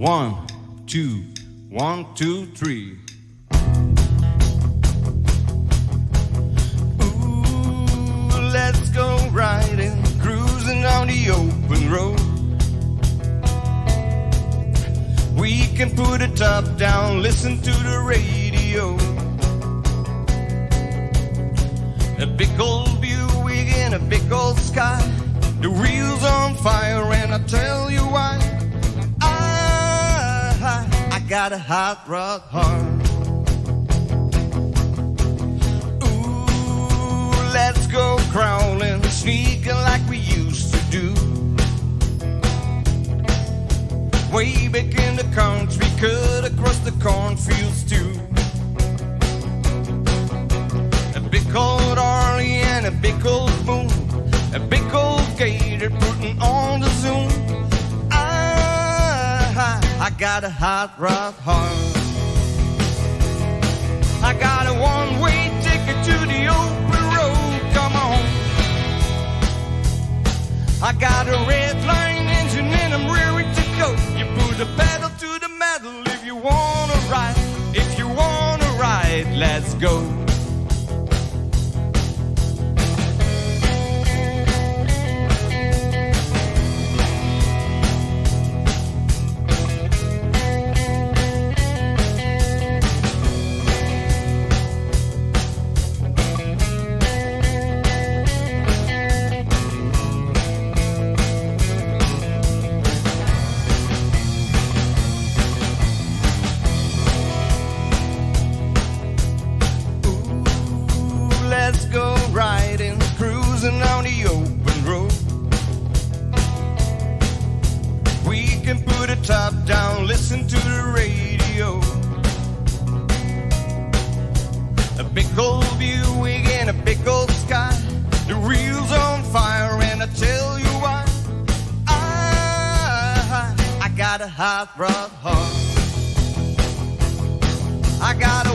One, two, one, two, three. Ooh, let's go riding, cruising on the open road. We can put a top down, listen to the radio. A big old Buick in a big old sky. The wheels on fire, and I tell Got a hot rod heart. Ooh, let's go crawling, sneaking like we used to do. Way back in the country, cut across the cornfields too. A big old Harley and a big old boom, a big old gator putting on the zoom. I, got a hot rod heart. I got a one-way ticket to the open road. Come on. I got a red line engine and I'm ready to go. You put the pedal to the metal if you wanna ride. If you wanna ride, let's go. Put top down, listen to the radio. A big old Buick and a big old sky. The wheels on fire, and I tell you why. I, I got a hot rod heart. I got a